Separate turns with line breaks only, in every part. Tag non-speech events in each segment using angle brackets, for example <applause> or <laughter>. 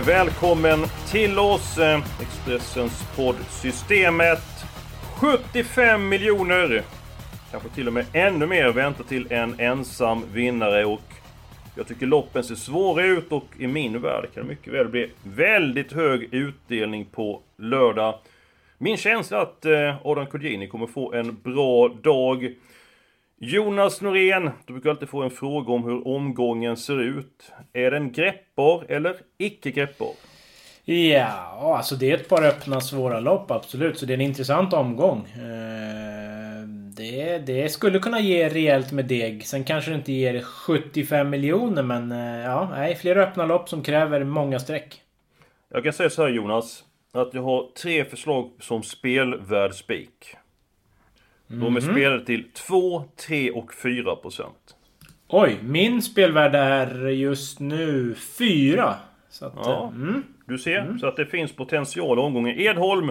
välkommen till oss, Expressens Expressens poddsystemet. 75 miljoner, kanske till och med ännu mer, väntar till en ensam vinnare och jag tycker loppen ser svåra ut och i min värld kan det mycket väl bli väldigt hög utdelning på lördag. Min känsla är att eh, Adam Kodjini kommer få en bra dag. Jonas Norén, du brukar alltid få en fråga om hur omgången ser ut. Är den greppbar eller icke greppbar?
Ja, alltså det är ett par öppna svåra lopp absolut. Så det är en intressant omgång. Eh, Det, det skulle kunna ge rejält med deg. Sen kanske det inte ger 75 miljoner men eh, ja, nej, flera öppna lopp som kräver många streck.
Jag kan säga så här Jonas, att jag har tre förslag som spelvärd spik. De är spelade till 2, 3 och 4 procent.
Oj, min spelvärde är just nu 4. Så att,
Ja.
mm.
Du ser, så att det finns potential i omgången. Edholm!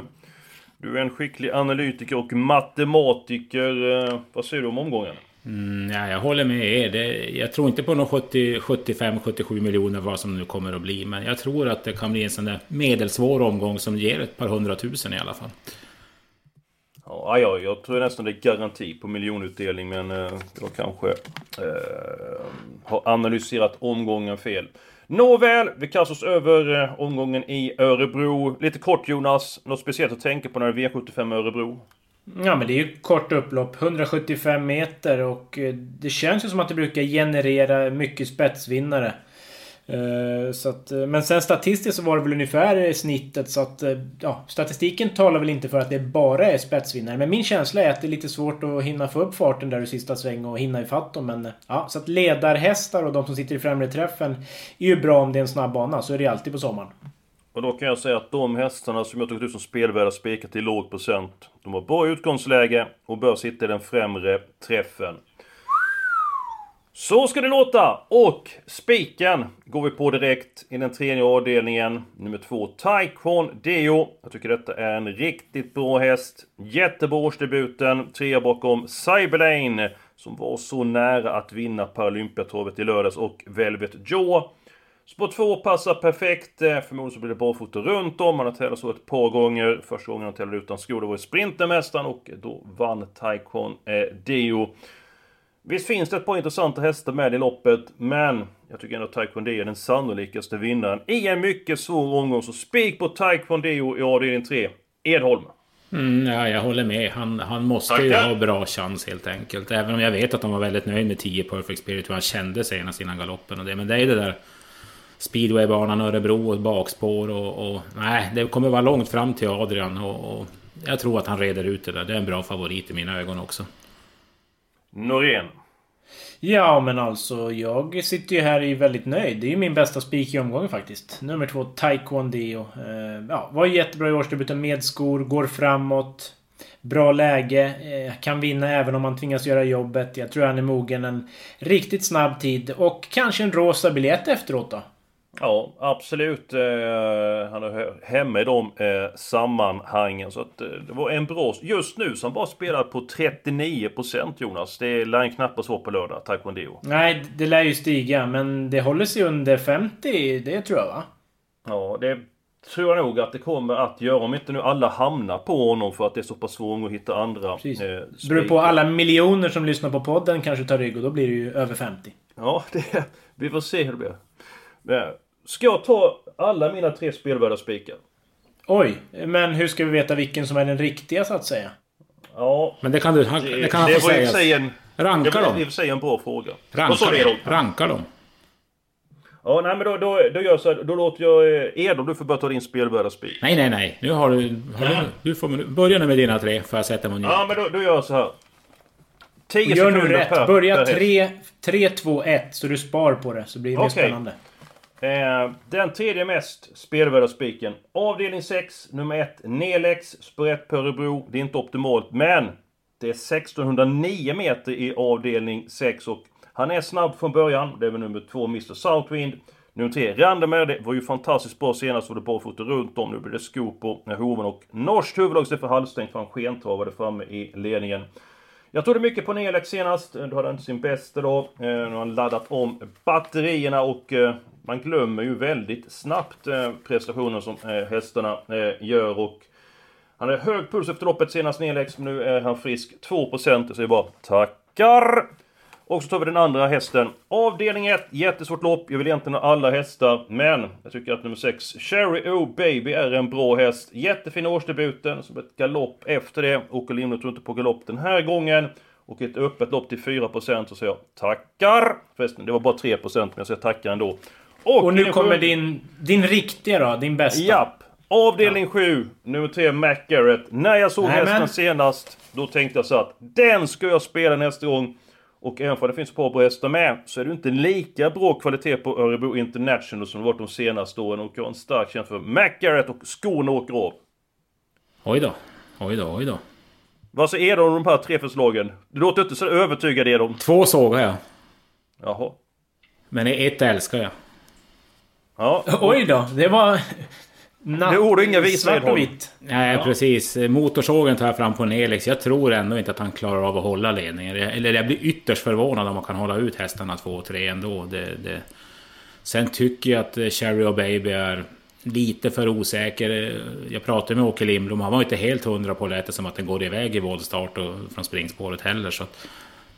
Du är en skicklig analytiker och matematiker. Eh, Vad säger du om omgången?
Mm, ja, jag håller med er. Det, jag tror inte på någon 70, 75-77 miljoner vad som nu kommer att bli. Men jag tror att det kan bli en sån där medelsvår omgång som ger ett par hundratusen i alla fall.
Ja, ja, jag tror nästan det är garanti på miljonutdelning men eh, jag kanske eh, har analyserat omgången fel. Nåväl, vi kastar oss över eh, omgången i Örebro. Lite kort Jonas, något speciellt att tänka på när det är V75 Örebro?
Ja men det är ju kort upplopp. 175 meter och eh, det känns ju som att det brukar generera mycket spetsvinnare. Eh, så att, eh, men sen statistiskt så var det väl ungefär snittet så att eh, ja, statistiken talar väl inte för att det bara är spetsvinnare. Men min känsla är att det är lite svårt att hinna få upp farten där i sista sväng och hinna ifatt dem. Men ja, så att ledarhästar och de som sitter i främre träffen är ju bra om det är en snabb bana. Så är det alltid på sommaren.
Och då kan jag säga att de hästarna som jag tagit ut som spelvärda spikat till låg procent. De har bra utgångsläge och bör sitta i den främre träffen. Så ska det låta! Och spiken går vi på direkt i den tredje avdelningen. Nummer två, Taikon Deo. Jag tycker detta är en riktigt bra häst. Jättebra årsdebuten. Trea bakom Cyberlane. Som var så nära att vinna Paralympiatravet i lördags och Velvet Joe. Spår 2 passar perfekt. Eh, förmodligen så blir det barfota runt om. Han har tävlat så ett par gånger. Första gången han tävlade utan skor, det var i Sprintermästaren och då vann Taikon eh, Deo. Visst finns det ett par intressanta hästar med i loppet, men jag tycker ändå att Taekwondo är den sannolikaste vinnaren i en mycket svår omgång. Så spik på Taekwondo i avdelning 3. Edholm.
Mm, ja, jag håller med. Han, han måste ju
Tackar.
ha bra chans helt enkelt. Även om jag vet att de var väldigt nöjd med 10 Perfect Spirit, hur han kände senast innan galoppen och det. Men det är ju det där speedwaybanan Örebro och bakspår och, och... Nej, det kommer vara långt fram till Adrian och, och jag tror att han reder ut det där. Det är en bra favorit i mina ögon också.
Norén.
Ja, men alltså jag sitter ju här och är väldigt nöjd. Det är ju min bästa spik i omgången faktiskt. Nummer två, Taekwondo. Eh, ja, var jättebra i årsdebuten med skor, går framåt. Bra läge, eh, kan vinna även om man tvingas göra jobbet. Jag tror han är mogen en riktigt snabb tid och kanske en rosa biljett efteråt då.
Ja, absolut. Eh, han är hemma i de eh, sammanhangen. Så att eh, det var en bra... Just nu som bara spelar på 39% Jonas. Det lär knappast vara på lördag, Taekwondo.
Nej, det lär ju stiga, men det håller sig under 50, det tror jag va?
Ja, det tror jag nog att det kommer att göra. Om inte nu alla hamnar på honom för att det är så pass svårt att hitta andra
Precis.
eh,
Beror på alla miljoner som lyssnar på podden kanske tar rygg och då blir det ju över 50.
Ja, <laughs> det, vi får se hur det blir. Ska jag ta alla mina tre spelvärda spikar?
Oj, men hur ska vi veta vilken som är den riktiga så att säga?
Ja,
Men det kan du... Han,
det,
det kan han
det
få säga.
sig en...
Ranka
det var i
dem.
och för sig en bra fråga.
Ranka,
Edholm?
ranka dem.
Ja, nej men då, då, då gör jag så här, då låter jag eh, Edom, du får börja ta din spelvärda spik.
Nej, nej, nej. Nu har du... Har du, du får börja nu med dina tre, får jag sätta mig ner.
Ja, men då, då gör jag så här. 10
Gör nu rätt.
per,
Börja
per häst.
3, 3, 2, 1 så du spar på det. Så blir det mer
Okej.
spännande.
Eh, den tredje mest spelvärda spiken. Avdelning 6, nummer 1, Nelex, sprätt på Örebro. Det är inte optimalt, men det är 1609 meter i avdelning 6 och han är snabb från början. Det är väl nummer 2, Mr Southwind. Nummer 3, Randemer. Det var ju fantastiskt bra senast, var det barfota runt om. Nu blir det skop på hoven och norskt huvudlag för halvstängt för han skentravade framme i ledningen. Jag trodde mycket på Nelex senast. Då hade han inte sin bästa då. Eh, nu har han laddat om batterierna och eh, man glömmer ju väldigt snabbt eh, prestationen som hästarna gör och han hade hög puls efter loppet senast Nelex, men nu är han frisk 2%. Jag bara tackar! Och så tar vi den andra hästen. Avdelning 1, jättesvårt lopp. Jag vill egentligen ha alla hästar, men jag tycker att nummer 6, Cherry O Baby, är en bra häst. Jättefin årsdebuten, som ett galopp efter det. Åke Lindblom tror inte på galopp den här gången. Och ett öppet lopp till 4% så säger jag tackar! Förresten, det var bara 3% men jag säger tackar ändå.
Och nu
den
kommer din, din riktiga då, din bästa.
Japp! Avdelning 7, nummer 3, Mac Garrett. När jag såg
Nämen.
hästen senast, då tänkte jag så att den ska jag spela nästa gång. Och även för det finns ett par bra hästar med, så är det inte lika bra kvalitet på Örebro International som det varit de senaste åren. Och jag har en stark känsla för Mac Garrett och skorna åker av.
Oj då. Oj då, oj då.
Vad säger du om de här tre förslagen? Du låter inte så övertygad i dem.
Två sågar jag.
Jaha.
Men ett älskar jag.
Ja.
Oj då, det var... Natt,
Det ord och inga visor,
Svart och
Edholm.
vitt.
Nej, precis. Motorsågen tar jag fram på Nelix. Jag tror ändå inte att han klarar av att hålla ledningen. Eller jag blir ytterst förvånad om man kan hålla ut hästarna två och tre ändå. Det, det. Sen tycker jag att Cherry och Baby är lite för osäker. Jag pratade med Åke Lindblom. Han var inte helt hundra på det som att den går iväg i voltstart och från springspåret heller. Så att,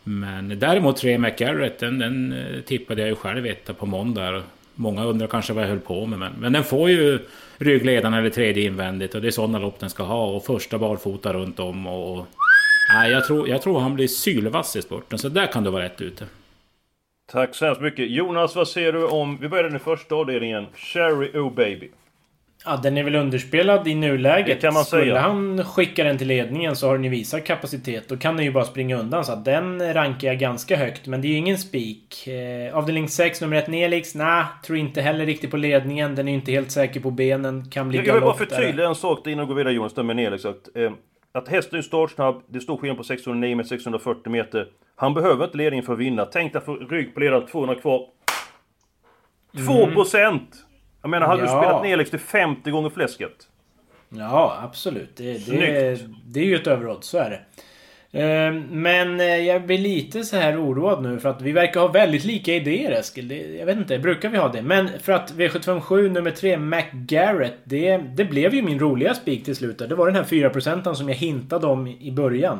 men däremot tre McGarrett, den, den eh, tippade jag ju själv etta på måndag. Många undrar kanske vad jag höll på med. Men, men den får ju ryggledaren eller tredje invändigt. Och det är sådana lopp den ska ha. Och första barfota runt om. Och, och, nej, jag, tror, jag tror han blir sylvass i spurten. Så där kan du vara rätt ute.
Tack så hemskt mycket. Jonas, vad säger du om... Vi börjar den första avdelningen. Cherry O Baby.
Ja, den är väl underspelad i nuläget.
Det kan man
Skulle
säga.
han skicka den till ledningen så har den ju visat kapacitet. Då kan den ju bara springa undan. Så att den rankar jag ganska högt. Men det är ju ingen spik. Eh, avdelning 6, nummer 1, Nelix. Nah, tror inte heller riktigt på ledningen. Den är ju inte helt säker på benen. Kan bli
Jag, jag vill bara förtydliga en sak innan vi går vidare Jonas, med Nelix. Att, eh, att hästen är startsnabb, det står skillnad på 609 med 640 meter. Han behöver inte ledningen för att vinna. Tänk dig få rygg på ledaren, 200 kvar. 2%! Jag menar, hade du
Ja.
spelat Nelix till 50 gånger fläsket?
Ja, absolut. Det, det, det är ju ett överråd, så är det. Eh, Men eh, jag blir lite så här oroad nu för att vi verkar ha väldigt lika idéer Eskil. Jag vet inte, brukar vi ha det? Men för att V757 nummer 3, McGarrett, det, det blev ju min roliga spik till slut. Det var den här 4% som jag hintade om i i början.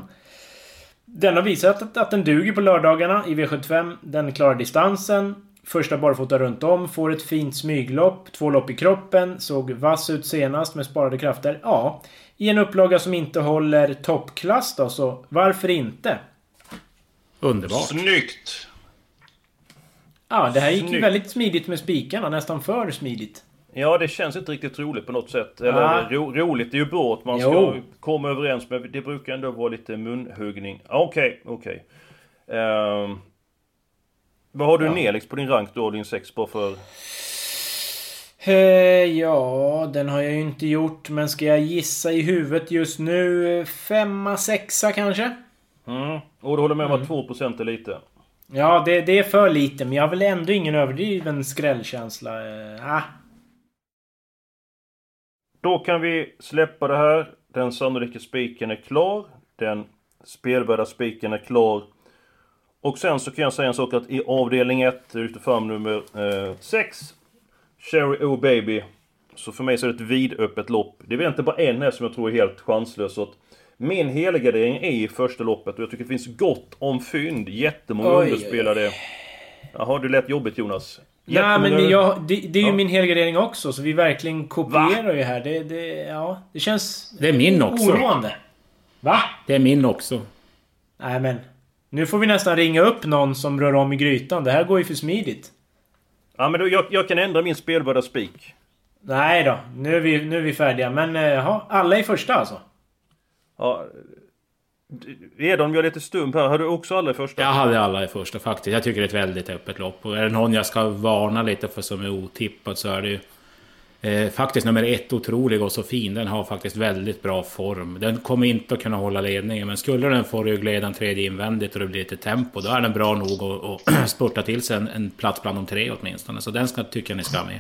Den har visat att, att den duger på lördagarna i V75. Den klarar distansen. Första barfota runt om, får ett fint smyglopp, två lopp i kroppen, såg vass ut senast med sparade krafter. Ja, i en upplaga som inte håller toppklass då, så varför inte?
Underbart.
Snyggt!
Ja, det här gick ju väldigt smidigt med spikarna, nästan för smidigt.
Ja, det känns inte riktigt roligt på något sätt. Eller
Ja.
ro, roligt, det är ju bra att man
Jo.
ska komma överens, men det brukar ändå vara lite munhuggning. Okej, okej. Ehm, vad har du
Ja.
Nelix på din rank då, din 6 bara för...
Eh, ja, den har jag ju inte gjort, men ska jag gissa i huvudet just nu? Femma, sexa kanske?
Mm. Och du håller med om att 2% är lite?
Ja, det, det är för lite, men jag har väl ändå ingen överdriven skrällkänsla. Eh, ah.
Då kan vi släppa det här. Den sannolika spiken är klar. Den spelvärda spiken är klar. Och sen så kan jag säga en sak att i avdelning 1, ute fram nummer 6, Cherry O Baby. Så för mig så är det ett vidöppet lopp. Det är väl inte bara en här som jag tror är helt chanslös. Så att min helgardering är i första loppet och jag tycker det finns gott om fynd. Jättemånga
Oj,
underspelade. Jaha, det lät jobbigt Jonas.
Nej
Jättemånga-
men jag, det, det är ju
Ja.
min helgardering också, så vi verkligen kopierar ju här. Det, det, ja, det känns...
Det är min också.
Oroande. Va?
Det är min också.
Nej men. Nu får vi nästan ringa upp någon som rör om i grytan. Det här går ju för smidigt.
Ja men då, jag, jag kan ändra min spelvärda spik.
Nej då, nu är vi, nu är vi färdiga. Men eh, jaha, alla i första alltså?
Ja, Edholm, jag är lite stum här. Har du också alla i första?
Jag hade alla i första faktiskt. Jag tycker det är ett väldigt öppet lopp. Och är det någon jag ska varna lite för som är otippad så är det ju eh, faktiskt nummer ett, Otrolig och så fin. Den har faktiskt väldigt bra form. Den kommer inte att kunna hålla ledningen. Men skulle den få ryggledaren tredje invändigt och det blir lite tempo. Då är den bra nog att, att <clears throat> spurta till sig en, en plats bland de tre åtminstone. Så den ska, tycker jag ni ska ha med.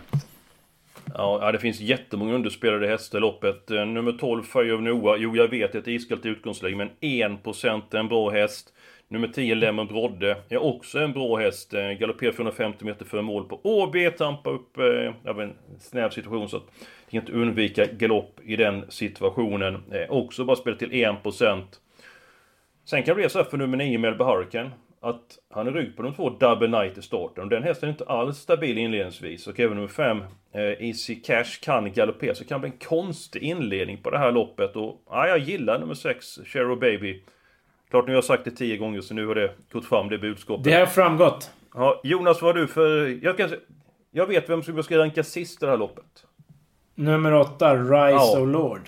Ja, det finns jättemånga underspelade hästar i loppet. Eh, nummer 12, Fire of Noah. Jo, jag vet ett iskallt utgångsläge, men 1% är en bra häst. Nummer 10, Lemon Brodde, är också en bra häst. Eh, galopperar 450 meter före mål på Åby. Trampar upp eh, ja, en snäv situation så att det kan inte undvika galopp i den situationen. Eh, också bara spela till 1%. Sen kan det bli så här för nummer 9, Melba Hurricane att han är rygg på de två Double Knight i starten. Och den hästen är inte alls stabil inledningsvis. Och även nummer 5, eh, Easy Cash, kan galoppera. Så det kan bli en konstig inledning på det här loppet. Och ja, jag gillar nummer 6, Cheryl Baby. Klart nu har jag sagt det tio gånger så nu har det gått fram det budskapet.
Det har framgått.
Ja, Jonas, vad har du för... Jag, kan... jag vet vem som ska ranka sist i det här loppet.
Nummer 8, Rise
Ja.
of Lord.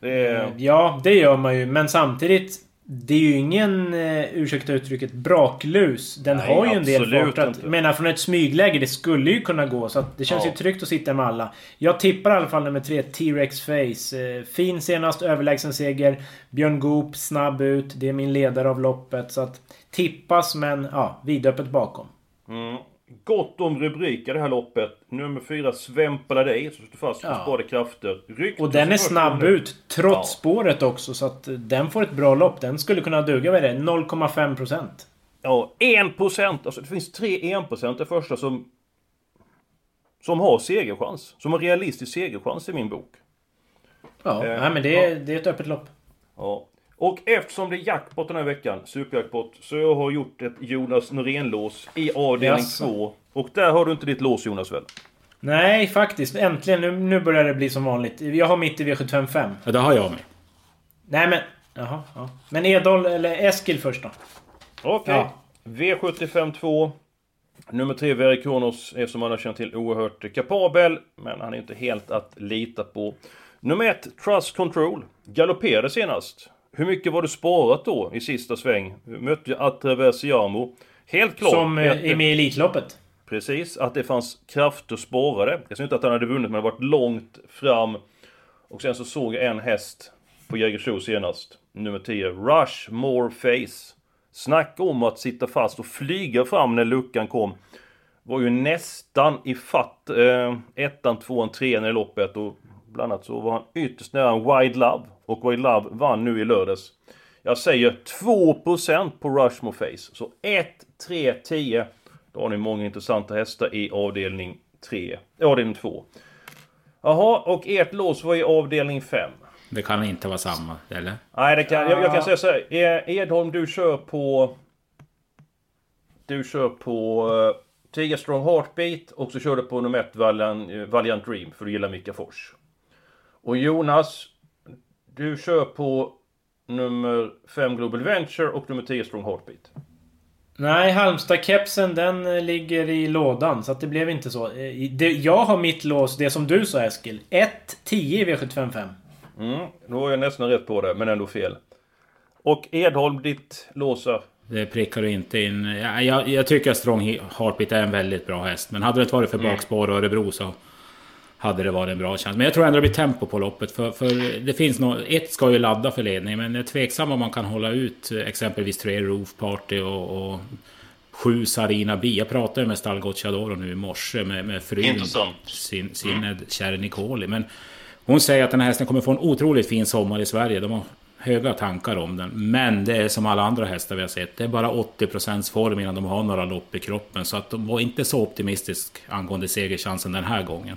Det är...
Ja, det gör man ju. Men samtidigt. Det är ju ingen, eh, ursäkta uttrycket, braklus. Den
Nej,
har ju en del fart. Jag menar från ett smygläge, det skulle ju kunna gå. Så det känns
Ja.
ju tryggt att sitta med alla. Jag tippar i alla fall nummer tre, T-Rex Face. Eh, fin senast, överlägsen seger. Björn Goop, snabb ut. Det är min ledare av loppet. Så att tippas, men ja, vidöppet bakom.
Mm. Gott om rubriker det här loppet. Nummer 4, Svempala dig, som står fast på
Ja.
sparade krafter. Ryktas
Och den är snabb
nu.
ut, trots
Ja.
spåret också. Så att eh, den får ett bra lopp. Den skulle kunna duga, är det? 0,5 procent.
Ja, 1%! Alltså det finns tre 1% det första som... Som har segerchans. Som har realistisk segerchans i min bok.
Ja,
Eh,
nej, men det är, det är ett öppet lopp.
Ja. Och eftersom det är jackpot den här veckan, superjackpot, så jag har gjort ett Jonas Norén-lås i avdelning
Jaså.
2. Och där har du inte ditt lås Jonas väl?
Nej, faktiskt. Äntligen. Nu, nu börjar det bli som vanligt. Jag har mitt i V755.
Ja, det har jag med.
Nej, men... Jaha, ja. Men Edol eller Eskil först då?
Okej.
Ja.
V75 2. Nummer 3, Verre Kronos, är som man har känt till oerhört kapabel. Men han är inte helt att lita på. Nummer 1, Trust Control. Galopperade senast. Hur mycket var det sparat då i sista sväng? Mötte ju Atraversiamo. Helt klart.
Som eh, är med i Elitloppet.
Precis, att det fanns krafter sparade. Jag säger inte att han hade vunnit, men det varit långt fram. Och sen så såg jag en häst på Jägersro senast. Nummer 10, Rush More Face. Snacka om att sitta fast och flyga fram när luckan kom. Var ju nästan i fatt eh, ettan, tvåan, trean i loppet. Och bland annat så var han ytterst nära en Wide Love. Och Wide Love vann nu i lördags. Jag säger 2% på Rushmore Face. Så 1, 3, 10. Då har ni många intressanta hästar i avdelning 3. Avdelning 2. Jaha, och ert lås var i avdelning 5.
Det kan inte vara samma, eller?
Nej, det kan, jag, jag kan säga så här. Eh, Edholm, du kör på... Du kör på uh, Tiger Strong Heartbeat och så kör du på nummer 1 Valiant, eh, Valiant Dream för du gillar Mika Fors. Och Jonas, du kör på nummer 5 Global Venture och nummer 10 Strong Heartbeat.
Nej, Halmstad-kepsen den eh, ligger i lådan. Så att det blev inte så. Eh, det, jag har mitt lås, det som du sa Eskil. 1-10 i V755.
Mm, då var jag nästan rätt på det, men ändå fel. Och Edholm, ditt låsa.
Det prickar du inte in. Ja, jag, jag tycker att Strong Heartbeat är en väldigt bra häst. Men hade det varit för bakspår och Örebro så hade det varit en bra chans. Men jag tror ändå det blir tempo på loppet. För, för det finns nog... Ett ska ju ladda för ledning, men jag är tveksam om man kan hålla ut eh, exempelvis tre Roof Party och, och sju Sarina Bi. Jag pratade med Stall Gocciadoro nu i morse med, med frun, sin, sin kärre Nicoli. Men hon säger att den här hästen kommer få en otroligt fin sommar i Sverige. De har höga tankar om den. Men det är som alla andra hästar vi har sett. Det är bara 80% form innan de har några lopp i kroppen. Så att de var inte så optimistisk angående segerchansen den här gången.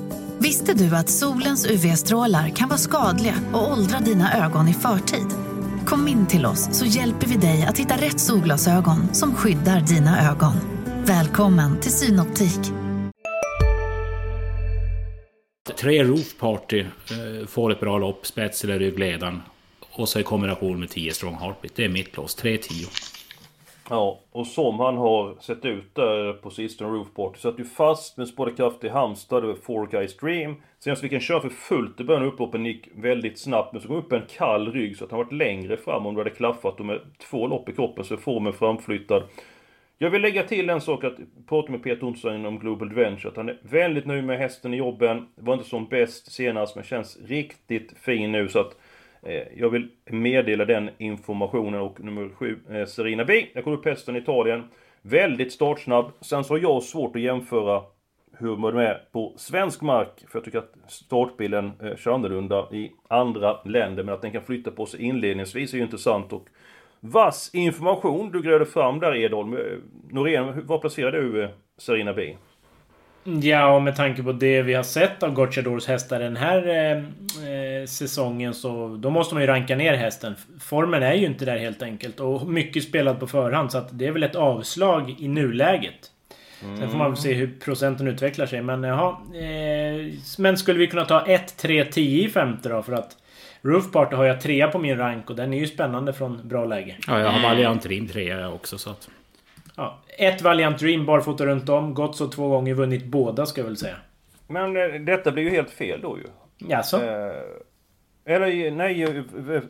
Visste du att solens UV-strålar kan vara skadliga och åldra dina ögon i förtid? Kom in till oss så hjälper vi dig att hitta rätt solglasögon som skyddar dina ögon. Välkommen till Synoptik.
Tre Roof Party eh, får ett bra lopp, spets eller ryggledaren. Och så i kombination med 10 Strong Heartbeat. Det är mitt lås, 3-10.
Ja, och som han har sett ut där på sistone, Roofport, satt ju fast med spårkraft i Halmstad över Four Guys Dream. Senast fick han köra för fullt i början av upploppen, gick väldigt snabbt, men så kom upp en kall rygg så att han varit längre fram om det hade klaffat och med två lopp i kroppen så är formen framflyttad. Jag vill lägga till en sak att prata med Peter Olsson om Global Adventure, att han är väldigt nöjd med hästen i jobben. Var inte som bäst senast, men känns riktigt fin nu så att Eh, jag vill meddela den informationen och nummer 7, eh, Serena B. Jag kommer upp hästen i Italien. Väldigt startsnabb. Sen så har jag svårt att jämföra hur man är på svensk mark. För jag tycker att startbilen eh, kör annorlunda i andra länder. Men att den kan flytta på sig inledningsvis är ju intressant. Och vass information du grävde fram där Edholm. Norén, var placerar du Serena B?
Ja, och med tanke på det vi har sett av Gocciadors hästar den här eh, eh, säsongen så... Då måste man ju ranka ner hästen. Formen är ju inte där helt enkelt. Och mycket spelat på förhand. Så att det är väl ett avslag i nuläget. Mm. Sen får man väl se hur procenten utvecklar sig. Men jaha. Eh, men skulle vi kunna ta 1, 3, 10 i femte då? För att Roof Party har jag trea på min rank och den är ju spännande från bra läge.
Ja, jag har Valiant Dream trea också så att...
Ja, ett Valiant Dream barfota runt om. Gått så två gånger, vunnit båda ska jag väl säga.
Men eh, detta blir ju helt fel då ju.
Jaså?
Eh, eller nej,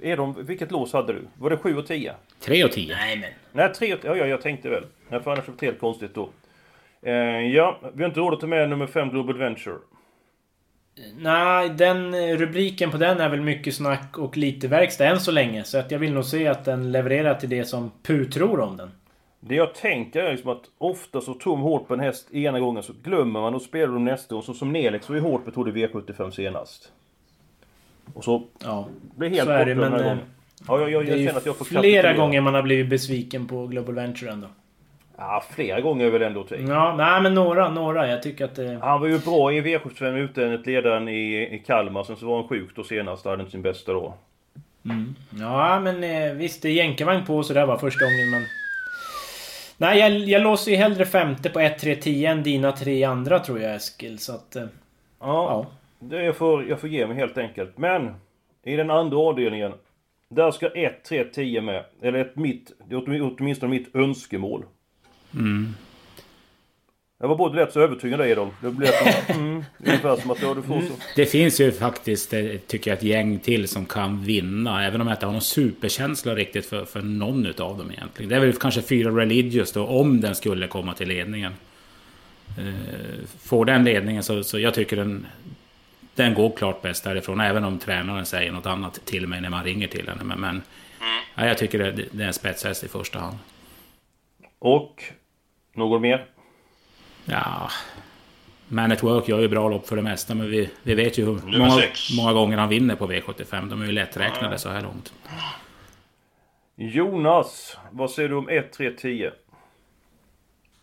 är de, vilket lås hade du? Var det 7 och 10?
3 och 10.
Nej men.
Nej, 3 och 10. Ja, ja, jag tänkte väl. Nej, för annars var det helt konstigt då. Eh, ja, vi har inte råd att ta med nummer 5 Global Adventure.
Nej, den rubriken på den är väl mycket snack och lite verkstad än så länge. Så att jag vill nog se att den levererar till det som PU tror om den.
Det jag tänker är liksom att ofta så tom hårt på en häst ena gången så glömmer man och spelar de nästa gång. Så som Nelix var ju hårt på Tour V75 senast. Och så
ja,
blir helt
så är det, men,
den här gången. Ja, jag, jag, jag
känner att jag får flera gånger man har blivit besviken på Global Venture ändå.
Ja, flera gånger är väl ändå till.
Ja, nej men några, några. Jag tycker att det...
Han var ju bra i V75 ute enligt ledaren i, i Kalmar. Sen så var han sjuk då senast. Hade inte sin bästa då.
Mm. Ja, men eh, visst. Det är jänkarvagn på så där var första gången men... Nej, jag, jag låser ju hellre femte på 1, 3, 10 än dina tre andra tror jag Eskil. Så att... Eh,
ja, ja. Det jag, får, jag får ge mig helt enkelt. Men! I den andra avdelningen. Där ska 1, 3, 10 med. Eller ett mitt, det är åtminstone mitt önskemål.
Mm.
Jag var både rätt så övertygad Edholm. Det blev som, <laughs> mm, ungefär som att ja, du får så.
Det finns ju faktiskt, eh, tycker jag, ett gäng till som kan vinna. Även om jag inte har någon superkänsla riktigt för, för någon utav dem egentligen. Det är väl kanske fyra Religious då, om den skulle komma till ledningen. Eh, får den ledningen så, så jag tycker den... Den går klart bäst därifrån, även om tränaren säger något annat till mig när man ringer till henne. Men, men ja, jag tycker det, det är en spetshäst i första hand.
Och? Något mer?
Ja... Man at Work gör ju bra lopp för det mesta, men vi, vi vet ju hur många, många, gånger han vinner på V75. De är ju lätträknade ja. så här långt.
Jonas, vad säger du om 1, 3, 10?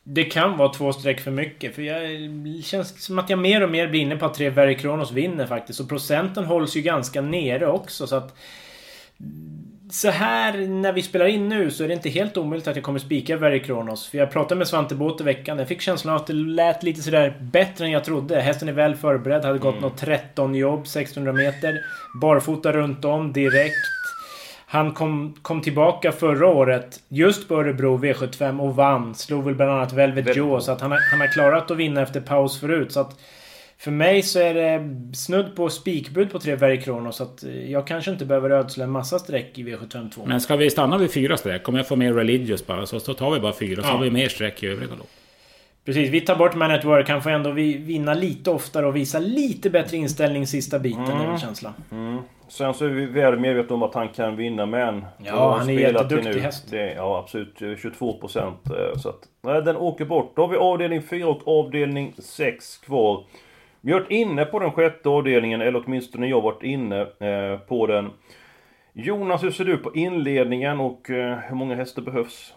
Det kan vara två streck för mycket. För jag känns som att jag mer och mer blir inne på att tre Very Kronos vinner faktiskt. Och procenten hålls ju ganska nere också så att så här när vi spelar in nu så är det inte helt omöjligt att jag kommer spika Very Kronos. För jag pratade med Svante Båth i veckan. Jag fick känslan av att det lät lite sådär bättre än jag trodde. Hästen är väl förberedd. Hade gått mm. något 13 jobb, 1600 meter. Barfota runt om direkt. Han kom, kom tillbaka förra året just på Örebro V75 och vann. Slog väl bland annat Velvet Joe. Så att han har, han har klarat att vinna efter paus förut. Så att för mig så är det snudd på spikbud på tre Very Kronos. Så att jag kanske inte behöver ödsla en massa streck i V752.
Men ska vi stanna vid fyra streck? Om jag får mer Religious bara så, så tar vi bara fyra. Så har vi mer streck i övriga lopp.
Precis, vi tar bort Man at Work. Han får ändå vinna lite oftare och visa lite bättre inställning sista biten, mm. är min känsla.
Mm. Sen så är vi väl medvetna om att han kan vinna men...
Ja, han är jätteduktig häst.
Det, ja, absolut. 22 procent. Eh, så att... Nej, den åker bort. Då har vi avdelning 4 och avdelning 6 kvar. Vi har varit inne på den sjätte avdelningen, eller åtminstone jag har varit inne eh, på den. Jonas, hur ser du på inledningen och eh, hur många hästar behövs?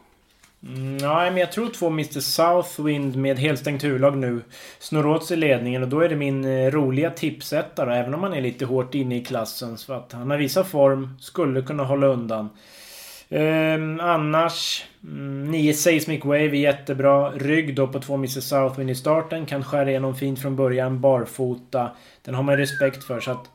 Mm, nej, men jag tror två Mr Southwind med helstängt huvudlag nu snor åt sig ledningen och då är det min eh, roliga tipsetta även om han är lite hårt inne i klassen. Så att han har visat form, skulle kunna hålla undan. Ehm, annars... Mm, 9 Seismic Wave är jättebra. Rygg då på två Mr Southwind i starten. Kan skära igenom fint från början. Barfota. Den har man respekt för. Så att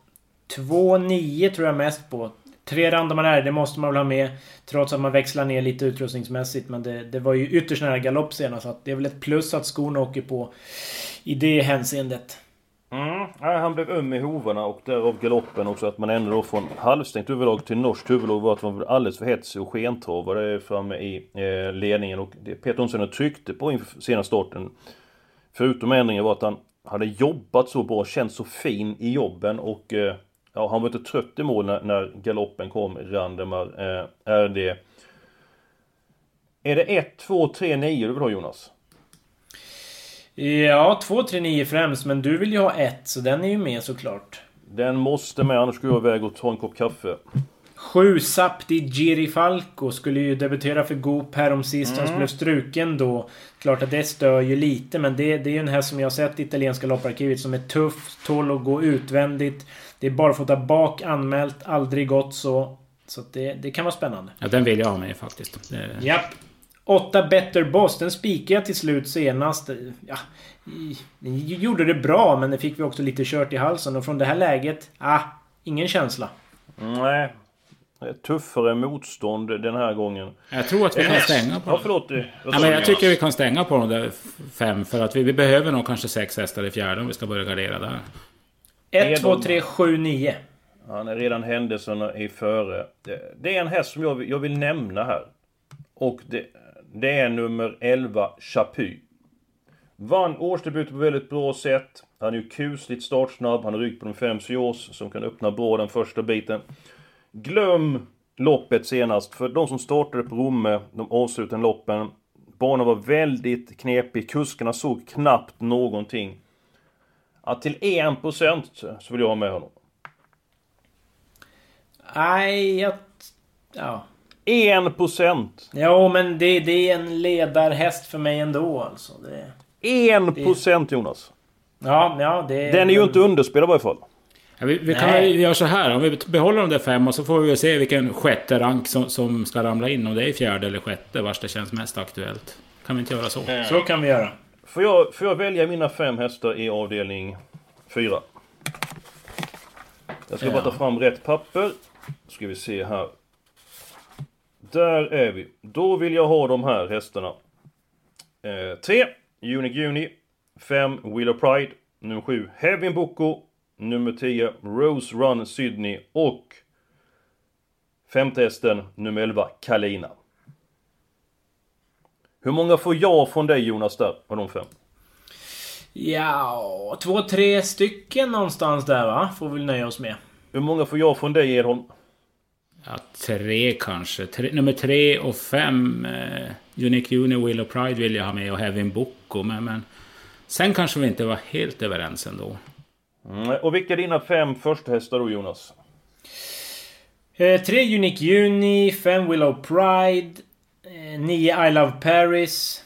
2-9 tror jag mest på. Tre är. det måste man väl ha med. Trots att man växlar ner lite utrustningsmässigt. Men det, det var ju ytterst nära galopp senast. Så att det är väl ett plus att skon åker på i det hänseendet.
Mm. Han blev öm i hovarna och därav galoppen också att man ändå då från halvstängt huvudlag till norskt huvudlag var att man var alldeles för hetsig och skentravade framme i eh, ledningen och det Peter Onsen tryckte på inför senaste starten Förutom ändringen var att han hade jobbat så bra, känt så fin i jobben och eh, ja, han var inte trött i mål när, när galoppen kom, Randemar eh, RD. Är det 1, 2, 3, 9 du vill ha Jonas?
Ja, 2, 3, 9 främst, men du vill ju ha 1, så den är ju med såklart.
Den måste med, annars skulle jag iväg och ta en kopp kaffe.
7 Sapti Girifalco skulle ju debutera för Goop härom sist. Mm. Blev struken då. Klart att det stör ju lite, men det, det är ju en häst som jag har sett i italienska lopparkivet som är tuff, tål att gå utvändigt. Det är barfota bak anmält, aldrig gått så. Så det, det kan vara spännande.
Ja, den vill jag ha med faktiskt. Det...
Japp. 8 Better Boss, den spikade jag till slut senast. Ja, den gjorde det bra, men det fick vi också lite kört i halsen. Och från det här läget, ah, ingen känsla.
Nej. Tuffare motstånd den här gången.
Jag tror att vi kan stänga på
Ja, förlåt.
Ja, men jag tycker vi kan stänga på de där fem. För att vi, vi behöver nog kanske sex hästar i fjärde om vi ska börja gardera där.
1, 2, 3, 7, 9.
Han är redan händelserna i före. Det, det är en häst som jag, jag vill nämna här. Och det, det är nummer 11, Chapy. Vann årsdebuten på väldigt bra sätt. Han är ju kusligt startsnabb. Han har rygg på de fem Sios som kan öppna bra den första biten. Glöm loppet senast. För de som startade på Romme, de avslutade loppen. Banan var väldigt knepig. Kuskarna såg knappt någonting. Att till 1% så vill jag ha med honom.
Nej, jag... Ja.
1%!
Ja, men det, det är en ledarhäst för mig ändå alltså. Det,
1% det... Jonas!
Ja, ja det...
Den är ju inte underspelad i varje fall.
Ja, vi, vi kan väl göra så här. Om vi behåller de där fem och så får vi se vilken sjätte rank som, som ska ramla in. Om det är fjärde eller sjätte vars det känns mest aktuellt. Kan vi inte göra så?
Så kan vi göra.
Får jag, får jag välja mina fem hästar i avdelning 4? Jag ska ja. bara ta fram rätt papper. Ska vi se här. Där är vi. Då vill jag ha de här hästarna. 3. Eh, Unique Juni. 5. Wheel of Pride. Nummer 7. Heavy Boko. Nummer 10. Rose Run Sydney. Och femte hästen, nummer 11, Kalina. Hur många får jag från dig Jonas där, av de fem?
Ja, två, tre stycken någonstans där va? Får vi nöja oss med.
Hur många får jag från dig Edholm?
Ja, tre kanske. Tre, nummer tre och fem. Eh, Unique Uni, Will of Pride vill jag ha med och Heaven Boko. Men, men sen kanske vi inte var helt överens ändå.
Mm, och vilka är dina fem första hästar då Jonas?
Eh, tre Unique Uni, fem Willow Pride, eh, nio I Love Paris,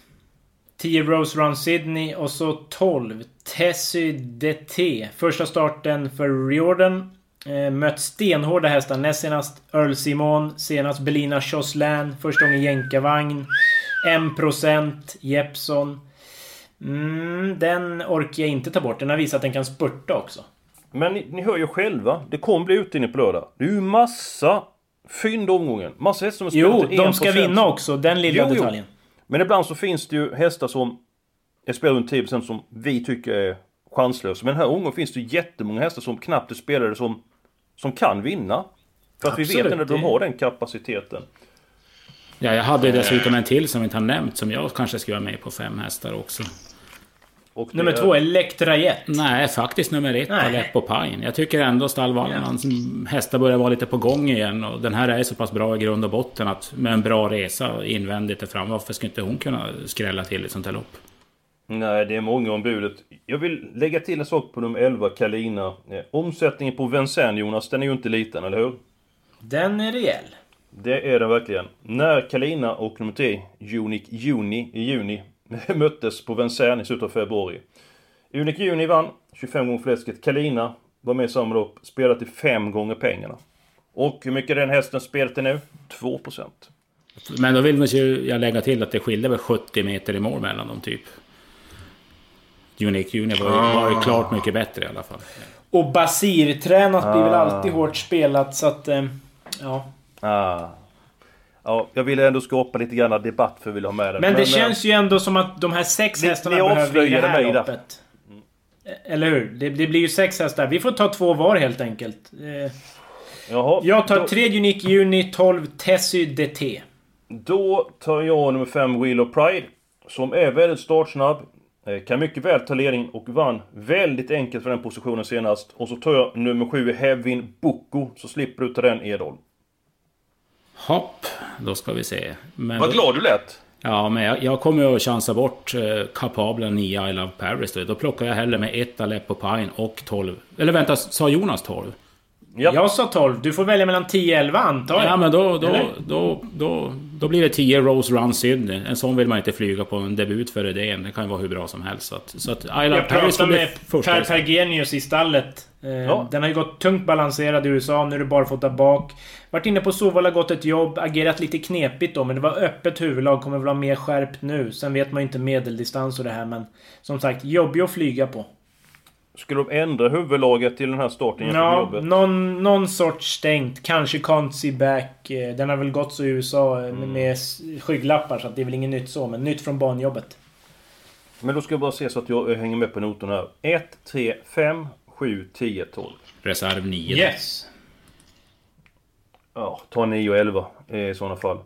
10 Rose Run Sydney och så 12 Tessy DT. Första starten för Riordan. Eh, mött stenhårda hästar. Näst senast Earl Simon. Senast Belina Choslän. Första gången jänkarvagn. 1% Jeppson. Mm, den orkar jag inte ta bort. Den har visat att den kan spurta också.
Men ni, ni hör ju själva. Det kommer bli utdelning på lördag. Det är ju massa fynd omgången. Massa hästar som
Jo, de ska vinna också. Den lilla
jo,
detaljen.
Jo. Men ibland så finns det ju hästar som är spelade runt 10% som vi tycker är chanslösa. Men den här omgången finns det jättemånga hästar som knappt är spelare som, som kan vinna. För att Absolut, vi vet inte att de har den kapaciteten.
Ja, jag hade dessutom en till som vi inte har nämnt som jag kanske skulle vara med på fem hästar också.
Och nummer två, Elektra Jet.
Nej, faktiskt nummer ett, Aleppo Pine. Jag tycker ändå stallvallarnas ja. hästar börjar vara lite på gång igen. Och den här är så pass bra i grund och botten att med en bra resa invändigt och fram. Varför skulle inte hon kunna skrälla till ett sånt här lopp?
Nej, det är många om budet. Jag vill lägga till en sak på nummer 11, Kalina. Eh, omsättningen på Vincennes, Jonas, den är ju inte liten, eller hur?
Den är rejäl.
Det är den verkligen. När Kalina och nummer 3, Unique Juni i juni, <laughs> möttes på Vincennes i slutet av februari. Unique Juni vann 25 gånger fläsket. Kalina var med i samma lopp, spelade till 5 gånger pengarna. Och hur mycket är den hästen spelat till nu? 2%.
Men då vill man ju jag lägga till att det skilde väl 70 meter i mål mellan dem typ. Unique Juni var, ju- var ju klart mycket bättre i alla fall.
Och Basir-tränat blir väl
Ah.
alltid hårt spelat så att... Eh, ja.
Ah. Ja, jag ville ändå skapa lite grann debatt för att vilja ha med den.
Men det
eh,
känns ju ändå som att de här sex
Ni-
hästarna
ni
behöver i det
avslöjade
här
mig där.
loppet. Eller hur? Det, det blir ju sex hästar. Vi får ta två var helt enkelt. Eh,
Jaha,
jag tar
då,
tre Unique Juni, 12 Tessy DT.
Då tar jag nummer 5 Wheel of Pride. Som är väldigt startsnabb. Eh, Kan mycket väl ta ledning och vann väldigt enkelt för den positionen senast. Och så tar jag nummer 7 Hevin Boko. Så slipper du ta den Edholm.
Hopp, då ska vi se. Men
Vad glad du lät!
Ja, men jag, jag kommer att chansa bort eh, kapabla 9 I Love Paris. Då. då plockar jag hellre med 1 Aleppo Pine och 12. Eller vänta, sa Jonas 12?
Ja.
Jag sa 12. Du får välja mellan 10 och 11 antar jag.
Ja, men då, då,
Eller?
då, då, då blir det 10 Rose Run Sydney. En sån vill man inte flyga på en debut för idén. Det kan ju vara hur bra som helst. Så att, så att I Love
Jag
Paris bli första.
Per Pergenius i stallet. Eh,
Ja.
Den har ju gått tungt balanserad i USA, nu är det barfota bak. Vart inne på Sovalla, gått ett jobb, agerat lite knepigt då, men det var öppet huvudlag, kommer väl vara mer skärpt nu. Sen vet man ju inte medeldistans och det här, men som sagt, jobbig att flyga på.
Skulle de ändra huvudlaget till den här starten jämfört med
Ja,
jobbet?
någon, någon sorts stängt. Kanske Can't See Back. eh, Den har väl gått så i USA eh, med s- skygglappar, så att det är väl inget nytt så, men nytt från banjobbet.
Men då ska jag bara se så att jag hänger med på noterna här. 1, 3, 5, 7, 10, 12.
Reserv 9.
Yes!
Ja, ta 9 och 11 i sådana fall.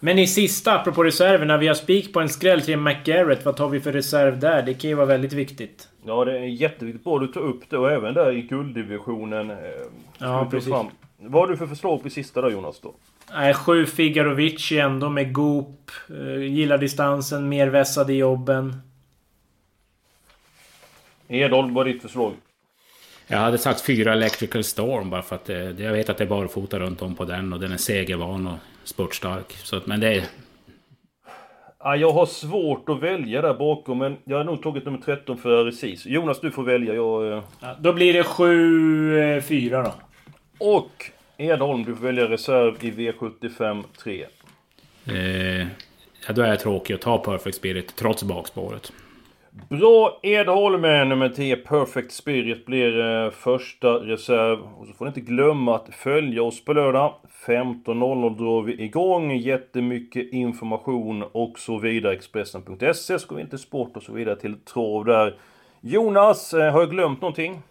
Men i sista, apropå reserverna, vi har spik på en skräll till McGarrett. Vad tar vi för reserv där? Det kan ju vara väldigt viktigt.
Ja, det är jätteviktigt. Bra du tar upp det och även där i gulddivisionen. eh, ska
Ja, precis.
Vad har du för förslag på sista då Jonas då?
Nej, sju Figarovici ändå med Goop. Eh, gillar distansen, mer vässad i jobben.
Edholm, vad är ditt förslag?
Jag hade sagt 4 Electrical Storm bara för att det, det- jag vet att det är barfota runt om på den och den är segervan och spurtstark. Så att, men det är...
Ah, jag har svårt att välja där bakom, men jag har nog tagit nummer 13 för Recis. Jonas, du får välja. Jag... eh,
Ja, då blir det sju, eh, fyra då.
Och Edholm, du får välja reserv i V75 3.
Eh, ja, då är jag tråkig att ta Perfect Spirit trots bakspåret.
Bra Edholm med nummer 10 Perfect Spirit blir eh, första reserv. Och så får ni inte glömma att följa oss på lördag. 15.00 drar vi igång. Jättemycket information och så vidare. Expressen.se så går vi in till sport och så vidare till trav där. Jonas, eh, har jag glömt någonting?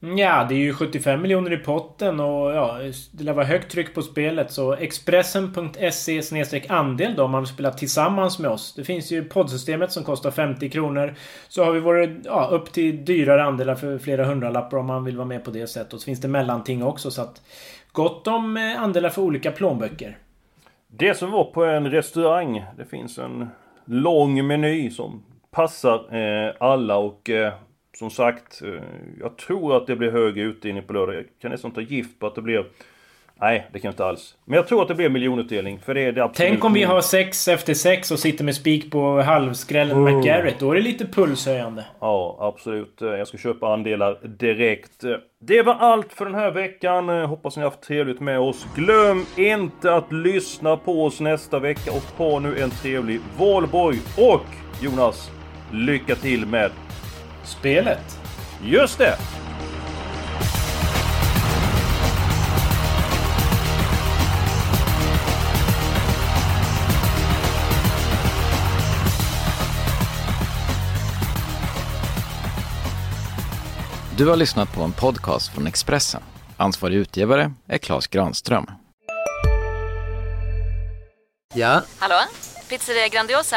Ja, det är ju 75 miljoner i potten och ja, det lär vara högt tryck på spelet. Så Expressen.se andel då om man vill spela tillsammans med oss. Det finns ju poddsystemet som kostar 50 kronor. Så har vi våra, ja, upp till dyrare andelar för flera hundralappar om man vill vara med på det sättet. Och så finns det mellanting också så att gott om eh, andelar för olika plånböcker.
Det som var på en restaurang. Det finns en lång meny som passar eh, alla och eh, som sagt, eh, jag tror att det blir hög utdelning på lördag. Jag kan nästan ta gift på att det blir... Nej, det kan jag inte alls. Men jag tror att det blir miljonutdelning, för det är det absolut...
Tänk om vi har sex efter sex och sitter med spik på halvskrällen McGarrett. Då är det lite pulshöjande.
Ja, absolut. Eh, Jag ska köpa andelar direkt. Eh, Det var allt för den här veckan. Hoppas ni har haft trevligt med oss. Glöm inte att lyssna på oss nästa vecka och ha nu en trevlig valborg. Och Jonas, lycka till med
Spelet.
Just det!
Du har lyssnat på en podcast från Expressen. Ansvarig utgivare är Klas Granström.
Ja,
Hallå? Pizzeria Grandiosa?